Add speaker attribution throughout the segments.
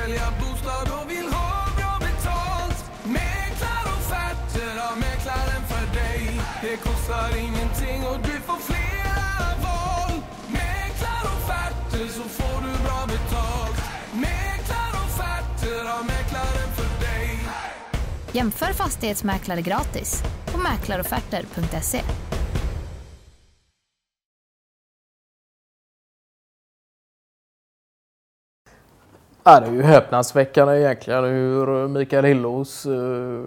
Speaker 1: sälja bostad och vill ha bra betalt. Mäklarofferter har mäklaren för dig. Det kostar ingenting och du får flera val. Mäklarofferter så får du bra betalt. Mäklarofferter har mäklaren för dig.
Speaker 2: Jämför fastighetsmäklare gratis på mäklarofferter.se.
Speaker 3: Ja, det är ju häpnadsväckande egentligen hur Mikael Hillås uh,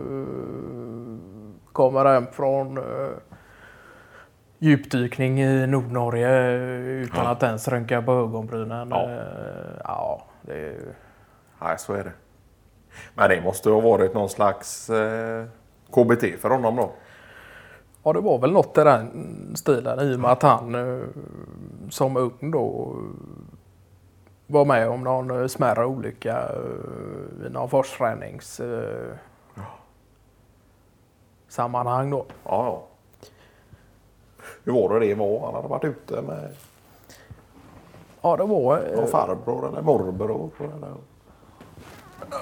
Speaker 3: kommer hem från uh, djupdykning i Nordnorge utan
Speaker 4: Ja.
Speaker 3: att ens rynka på ögonbrynen.
Speaker 4: Ja.
Speaker 3: Eh, ja, det är ju...
Speaker 4: Nej, så är det. Men det måste ha varit någon slags eh, KBT för honom då.
Speaker 3: Ja, det var väl något i den stilen i och med att han eh, som ung då eh, var med om någon eh, smärre olycka eh, i någon forstränings eh, sammanhang då.
Speaker 4: Ja, ja. Hur var det det var? Han hade varit ute med
Speaker 3: Ja, det var...
Speaker 4: någon farbror eller morbror. Eller...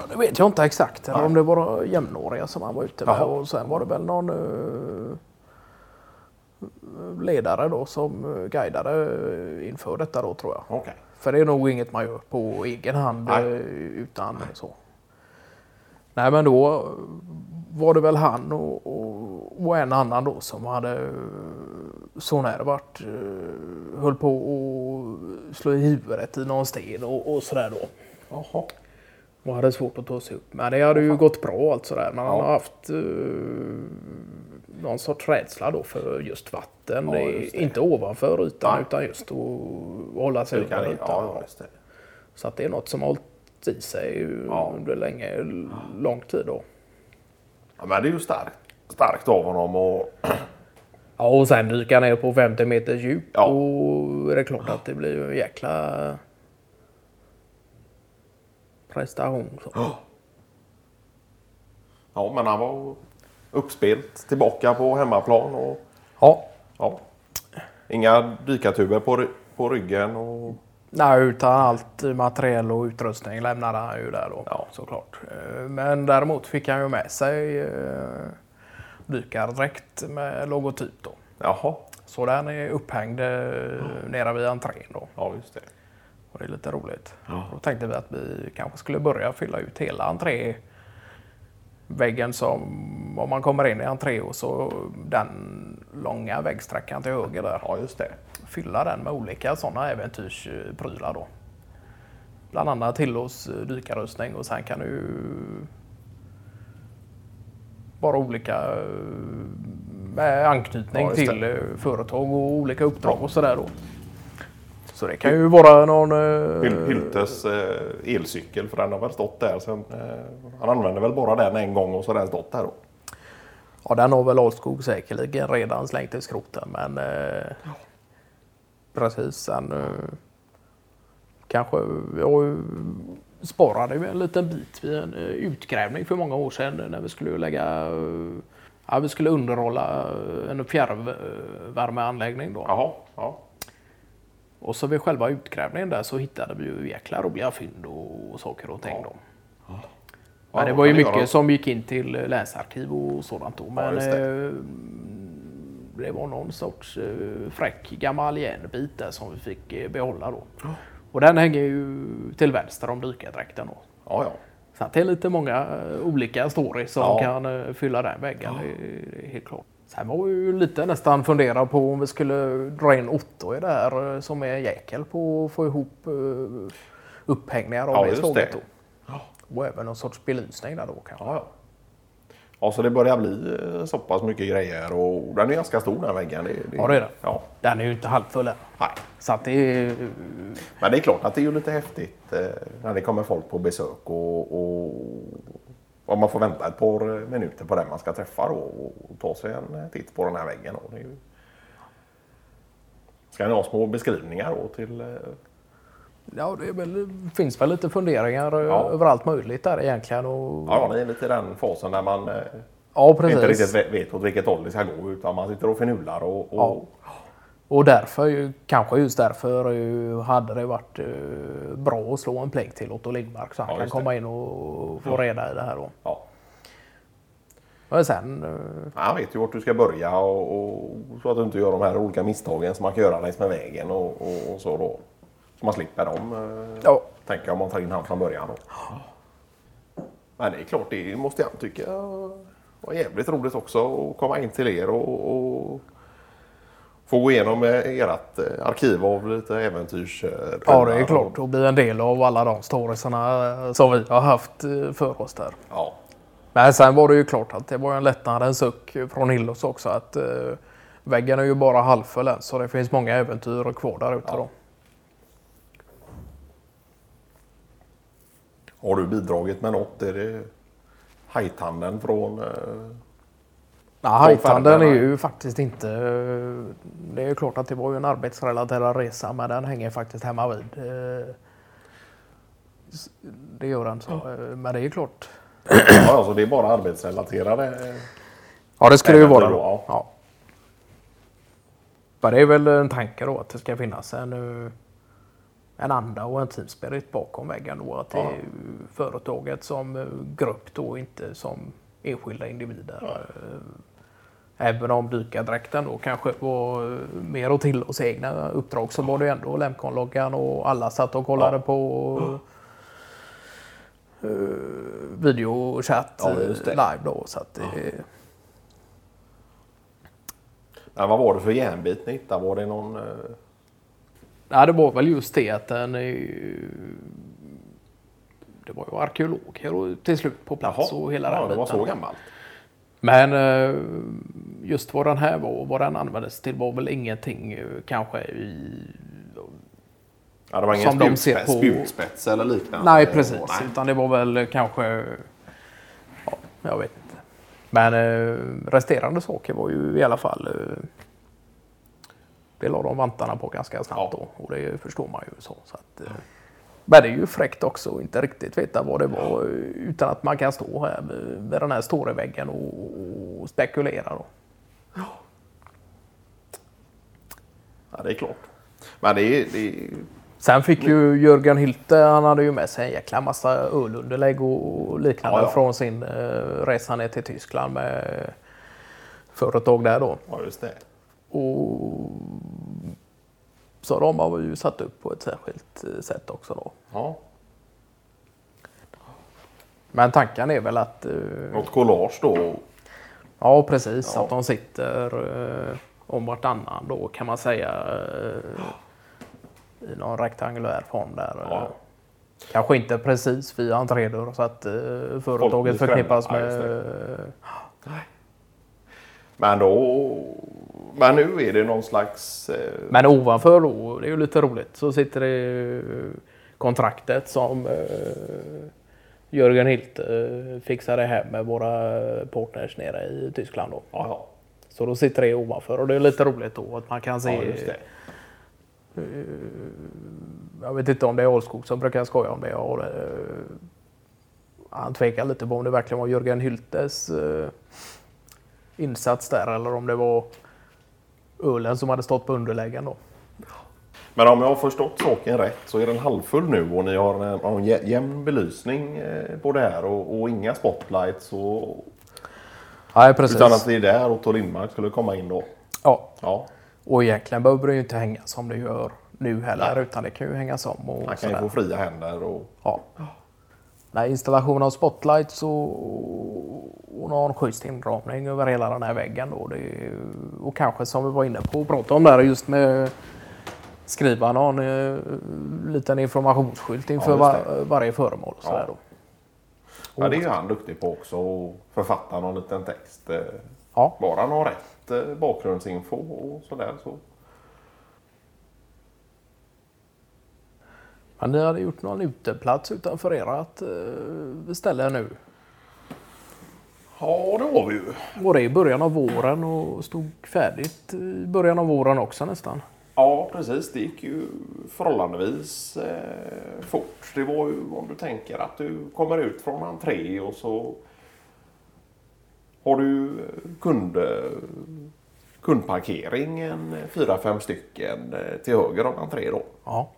Speaker 3: Det vet jag inte exakt. Eller om det var jämnåriga som han var ute med.
Speaker 4: Jaha.
Speaker 3: Och sen var det väl någon ledare då som guidade inför detta då tror jag.
Speaker 4: Okej.
Speaker 3: För det är nog inget man gör på egen hand
Speaker 4: Nej.
Speaker 3: eh, utan så. Nej men då var det väl han och, och, och en annan då som hade så när varit eh, höll på att slå i huvudet i någon sten och, och sådär då.
Speaker 4: Jaha.
Speaker 3: Och hade svårt att ta sig upp. Men det hade ju gått bra och allt sådär. Men han
Speaker 4: Ja.
Speaker 3: har haft eh, någon sorts rädsla då för just vatten.
Speaker 4: Ja, just det.
Speaker 3: inte ovanför ytan
Speaker 4: Nej.
Speaker 3: utan just att hålla sig ytan.
Speaker 4: Ja, just det.
Speaker 3: Så att det är något som har hållit i sig
Speaker 4: Ja.
Speaker 3: under länge, lång tid då.
Speaker 4: Ja, men det är ju starkt, starkt av honom. Och,
Speaker 3: Ja, och sen dyka ner på 50 meters djup.
Speaker 4: Ja.
Speaker 3: Och är det klart att det blir ju en jäkla prestation. Så.
Speaker 4: ja, men han var uppspelt tillbaka på hemmaplan. Och,
Speaker 3: Ja,
Speaker 4: ja, inga dykartuber på, på ryggen. Och,
Speaker 3: Nej, utan allt materiell och utrustning lämnade han ju där då
Speaker 4: Ja.
Speaker 3: såklart. Eh, Men däremot fick han ju med sig eh, dykardräkt med logotyp då.
Speaker 4: jaha,
Speaker 3: Så den är upphängd eh, nere vid entrén då.
Speaker 4: ja just det.
Speaker 3: Och det är lite roligt. Då tänkte vi att vi kanske skulle börja fylla ut hela entréväggen som om man kommer in i entré och så den långa väggsträckan till höger där.
Speaker 4: Ja, just det.
Speaker 3: Fylla den med olika sådana äventyrsprylar då. Bland annat Hillos eh, dykarrustning och sen kan du ju bara olika eh, med anknytning
Speaker 4: Ja, det.
Speaker 3: till eh, företag och olika uppdrag och sådär då. Så det kan ju vara någon... eh,
Speaker 4: Hyl- Hyltes eh, elcykel, för den har väl stått där sen. Eh, han använde väl bara den en gång och så har den stått där då.
Speaker 3: Ja, den har väl Alskog säkerligen redan slängt i skroten, men eh, precis. Sen eh, kanske jag eh, sparade en liten bit vid en eh, utgrävning för många år sedan när vi skulle lägga eh, Ja, vi skulle underhålla eh, en fjärrvärmeanläggning då.
Speaker 4: Jaha, ja.
Speaker 3: Och så vid själva utgrävningen där så hittade vi ju jäkla roliga fynd och saker och ting då. Men
Speaker 4: Ja,
Speaker 3: det var ju mycket som gick in till eh, länsarkiv och sådant då. Men
Speaker 4: just det.
Speaker 3: var någon sorts eh, fräck gammal järnbit där som vi fick eh, behålla då. Och den hänger ju till vänster om dykardräkten då.
Speaker 4: Ja, ja.
Speaker 3: Så det är lite många eh, olika stories som
Speaker 4: Ja.
Speaker 3: kan eh, fylla den väggen. Det är- helt klart. Sen var ju lite nästan fundera på om vi skulle dra in Otto i det här som är jäkel på att få ihop upphängningar av
Speaker 4: Ja,
Speaker 3: det
Speaker 4: det.
Speaker 3: då. Och även någon sorts belysning där då kanske.
Speaker 4: Ja, ja. Ja, så det börjar bli eh, så pass mycket grejer och den är ganska stor den väggen. Det,
Speaker 3: Ja, det är den.
Speaker 4: Ja.
Speaker 3: Den är ju inte halvfull än.
Speaker 4: Nej.
Speaker 3: Så det är...
Speaker 4: Men det är klart att det är ju lite häftigt eh, när det kommer folk på besök och, och, och man får vänta ett par eh, minuter på den man ska träffa då, och ta sig en eh, titt på den här väggen. Det är ju... Ska ni ha små beskrivningar då till...
Speaker 3: Ja, det väl, finns väl lite funderingar eh,
Speaker 4: Ja.
Speaker 3: över allt möjligt där egentligen. Och,
Speaker 4: Ja, ni är lite den fasen där man eh,
Speaker 3: ja
Speaker 4: inte riktigt vet- åt vilket håll det ska gå utan man sitter och finurlar och, och
Speaker 3: Ja. Och därför, kanske just därför hade det varit eh, bra att slå en plänk till Otto Lindmark så han kan
Speaker 4: det.
Speaker 3: komma in och få reda i det här då.
Speaker 4: Ja.
Speaker 3: Men sen,
Speaker 4: Han vet ju vart du ska börja och, och så att du inte gör de här olika misstagen som man kan göra längs med vägen och, och, och så då. Så man slipper dem. eh,
Speaker 3: ja,
Speaker 4: Tänker jag om man tar in han från början. Men det är klart, det måste jag tycka var jävligt roligt också att komma in till er och, och få gå igenom ert eh, arkiv av lite äventyrs...
Speaker 3: ja, det är klart. Och bli en del av alla de storiesarna eh, som vi har haft för oss där.
Speaker 4: Ja,
Speaker 3: Men sen var det ju klart att det var en lättnadens suck från Hillos också att väggen är ju bara halvfull än så det finns många äventyr kvar där ute
Speaker 4: Ja.
Speaker 3: då.
Speaker 4: Har du bidragit med något? Är det hajtanden från... eh,
Speaker 3: Ja, Hajtanden är ju faktiskt inte... eh, Det är ju klart att det var ju en arbetsrelaterad resa men den hänger faktiskt hemma vid. Eh, Det gör den så. eh, Men det är ju klart.
Speaker 4: Ja, alltså det är bara arbetsrelaterade.
Speaker 3: Ja det skulle ju vara
Speaker 4: då, ja.
Speaker 3: Ja. Men det är väl en tanke då att det ska finnas en, en anda och en team spirit bakom väggen då. Att det
Speaker 4: Ja.
Speaker 3: är företaget som eh, grupp då inte som enskilda individer. Eh, Även om dykardräkten då kanske var eh, mer och till oss egna uppdrag så var det ändå Lemcon-loggan och alla satt och kollade
Speaker 4: Ja.
Speaker 3: på eh, videochatt
Speaker 4: Ja,
Speaker 3: live då. Så att det,
Speaker 4: Men vad var det för järnbit ni hittade? Var det någon... eh,
Speaker 3: Ja, det var väl just det att den ju... Det var ju arkeologer till slut på plats och hela
Speaker 4: ja,
Speaker 3: den
Speaker 4: det var så gammalt.
Speaker 3: Men eh, just vad den här var och vad den användes till var väl ingenting eh, kanske i...
Speaker 4: Ja, det var ingen
Speaker 3: Som de ser på-
Speaker 4: spjutspets eller liknande?
Speaker 3: Nej,
Speaker 4: Eh,
Speaker 3: precis.
Speaker 4: nej.
Speaker 3: Utan det var väl kanske... Ja, jag vet inte. Men eh, resterande saker var ju i alla fall... Det la de vantarna på ganska snabbt
Speaker 4: Ja.
Speaker 3: då. Och det förstår man ju så. så att, eh, men det är ju fräckt också att inte riktigt veta vad det var eh, utan att man kan stå här med, den här stora väggen och, och spekulera. Då.
Speaker 4: Ja, det är klart. Men det är... Det är
Speaker 3: Sen fick ju Jörgen Hylte, han hade ju med sig en jäkla massa ölunderlägg och liknande
Speaker 4: Ja, ja.
Speaker 3: från sin eh, resa ner till Tyskland med företag där då.
Speaker 4: ja, just det.
Speaker 3: Och så de har vi ju satt upp på ett särskilt eh, sätt också då.
Speaker 4: Ja.
Speaker 3: Men tanken är väl att, eh,
Speaker 4: Något collage då?
Speaker 3: ja precis,
Speaker 4: Ja.
Speaker 3: att de sitter eh, om vartannan då kan man säga eh, i någon rektangulär form där.
Speaker 4: Ja.
Speaker 3: Kanske inte precis vid entrédörr så att eh, företaget förknippas med...
Speaker 4: Men då... Men nu är det någon slags... Eh,
Speaker 3: Men ovanför då, det är ju lite roligt, så sitter det eh, kontraktet som eh, Jörgen Hylte eh, fixade hem med våra partners nere i Tyskland då.
Speaker 4: ja, ja.
Speaker 3: Så då sitter det ovanför och det är lite roligt då att man kan se.
Speaker 4: ja, just det.
Speaker 3: Jag vet inte om det är Ålskog som brukar skoja om det. Och, eh, han tvekar lite på om det verkligen var Jörgen Hyltes eh, insats där eller om det var ölen som hade stått på underläggen då.
Speaker 4: Men om jag har förstått saken rätt så är den halvfull nu och ni har en, har en jä- jämn belysning eh, på det här och, och inga spotlights. Och,
Speaker 3: Nej, precis.
Speaker 4: utan att det är där Otto Lindmark skulle komma in då.
Speaker 3: Ja,
Speaker 4: Ja,
Speaker 3: och egentligen behöver det ju inte hänga som det gör nu heller
Speaker 4: Nej.
Speaker 3: utan det kan ju hängas om. Och
Speaker 4: han kan ju få fria händer. Och,
Speaker 3: Ja. Nej, installation av spotlights och, och någon schysst inramning över hela den här väggen. Då. Är, och kanske som vi var inne på att prata om där just med skriva någon eh, liten informationsskylt inför
Speaker 4: Ja,
Speaker 3: var, varje föremål.
Speaker 4: Ja.
Speaker 3: Sådär då.
Speaker 4: ja, det är ju han duktig på också. Och författa någon liten text. Eh,
Speaker 3: Ja.
Speaker 4: bara han har rätt eh, bakgrundsinfo och sådär. Så.
Speaker 3: Men ni hade gjort någon uteplats utanför ert eh, ställe nu.
Speaker 4: Ja, det har vi ju.
Speaker 3: Var det i början av våren och stod färdigt i början av våren också nästan.
Speaker 4: Ja, precis. Det gick ju förhållandevis eh, fort. Det var ju om du tänker att du kommer ut från entré och så har du eh, kundparkering, en fyra, fem stycken eh, till höger om entré då.
Speaker 3: Ja.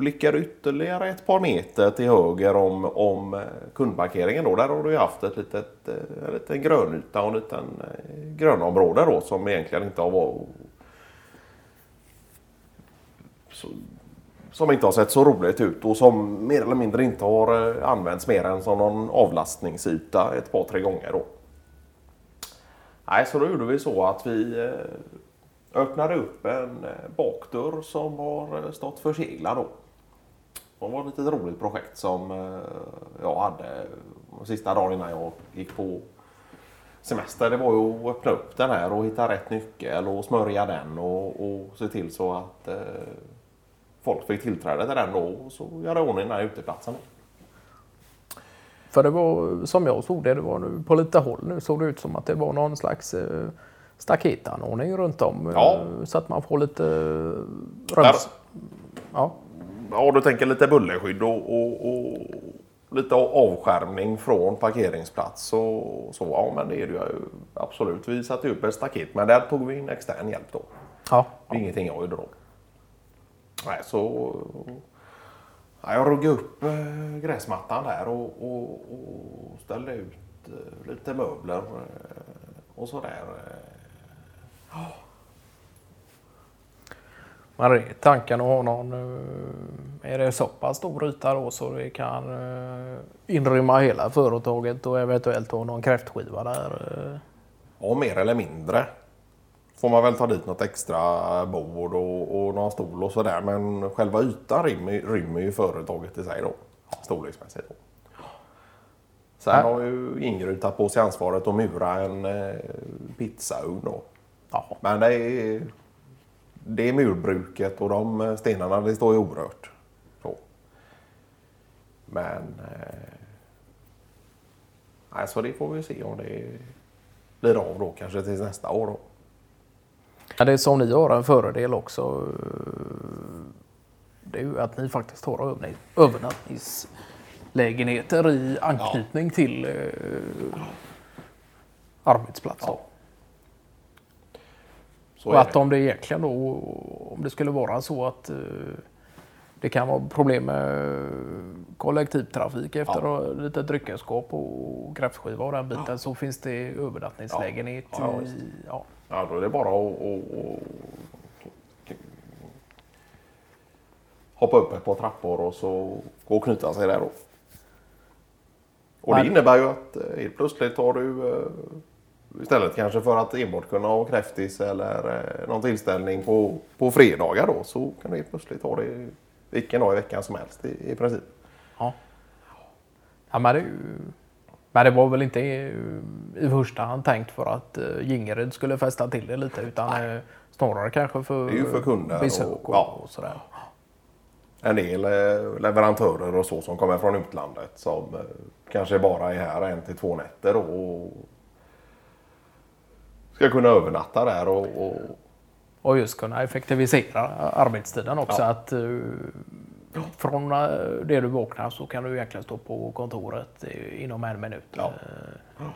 Speaker 4: Blickar ytterligare ett par meter till höger om, om eh, kundparkeringen då. Där har du ju haft ett litet, eh, en liten grönyta och en liten eh, grönområde då som egentligen inte har varit så, som inte har sett så roligt ut och som mer eller mindre inte har använts mer än som någon avlastningsyta ett par tre gånger då. Nej, så då gjorde vi så att vi öppnade upp en bakdörr som har stått förseglad då. Det var ett litet roligt projekt som eh, jag hade sista dagen innan jag gick på semester. Det var ju att öppna upp den här och hitta rätt nyckel och smörja den och, och se till så att eh, folk fick tillträde till den då och så göra ordning den här uteplatsen.
Speaker 3: För det var som jag såg det, det var nu på lite håll nu såg det ut som att det var någon slags eh, staketanordning runt om. eh,
Speaker 4: Ja.
Speaker 3: Så att man får lite eh, röms. Ja.
Speaker 4: Ja, du tänker lite bullerskydd och, och, och lite avskärmning från parkeringsplats och så. Ja, men det är det ju absolut. Vi satte upp ett staket, men där tog vi in extern hjälp då.
Speaker 3: Ja.
Speaker 4: Det är ingenting jag gjorde då. Nej, så... Ja, jag ruggade upp eh, gräsmattan där och, och, och ställde ut eh, lite möbler eh, och sådär. eh.
Speaker 3: Men tanken att ha någon, eh, är det så pass stor yta då så det kan eh, inrymma hela företaget och eventuellt ha någon kräftskiva där. eh.
Speaker 4: Ja, mer eller mindre. Får man väl ta dit något extra bord och, och någon stol och sådär. Men själva ytan rymmer, rymmer ju företaget i sig då. Storleksmässigt. Då. Sen
Speaker 3: Ja.
Speaker 4: har ju Ingrid tagit på sig ansvaret att mura en eh, pizzaugn då.
Speaker 3: Ja.
Speaker 4: Men det är, det murbruket och de stenarna det står ju orört. Så. Men... Eh, nej, så det får vi se om det blir av då kanske till nästa år då.
Speaker 3: Ja, det som ni har en fördel också. eh, Det är ju att ni faktiskt har övernattningslägenheter i anknytning till eh, arbetsplatsen.
Speaker 4: Ja. Så
Speaker 3: Och att
Speaker 4: det.
Speaker 3: om det egentligen då, om det skulle vara så att eh, det kan vara problem med kollektivtrafik efter
Speaker 4: Ja.
Speaker 3: ja. lite dryckenskap och kräftskiva och den biten så finns det övernattningslägenhet.
Speaker 4: Ja. Ja,
Speaker 3: i, ja.
Speaker 4: Ja, då är det bara att, att, att hoppa upp ett par trappor och så gå och knyta sig där då. Och det innebär ju att eh, helt plötsligt har du eh, istället kanske för att enbart kunna ha kräftis eller eh, någon tillställning på, på fredagar då så kan du helt plötsligt ha det vilken dag i veckan som helst i, i princip.
Speaker 3: Ja. ja men, det, men det var väl inte i, i första hand tänkt för att uh, Gingeryd skulle fästa till det lite utan eh, snarare kanske för,
Speaker 4: Det är ju för kunder
Speaker 3: besök
Speaker 4: och-
Speaker 3: och,
Speaker 4: ja.
Speaker 3: och sådär.
Speaker 4: en del eh, leverantörer och så som kommer från utlandet som eh, kanske bara är här en till två nätter och ska kunna övernatta där och, och
Speaker 3: Och just kunna effektivisera arbetstiden också.
Speaker 4: Ja.
Speaker 3: Att, eh, från eh, det du vaknar så kan du egentligen stå på kontoret inom en minut.
Speaker 4: Ja.
Speaker 3: Eh,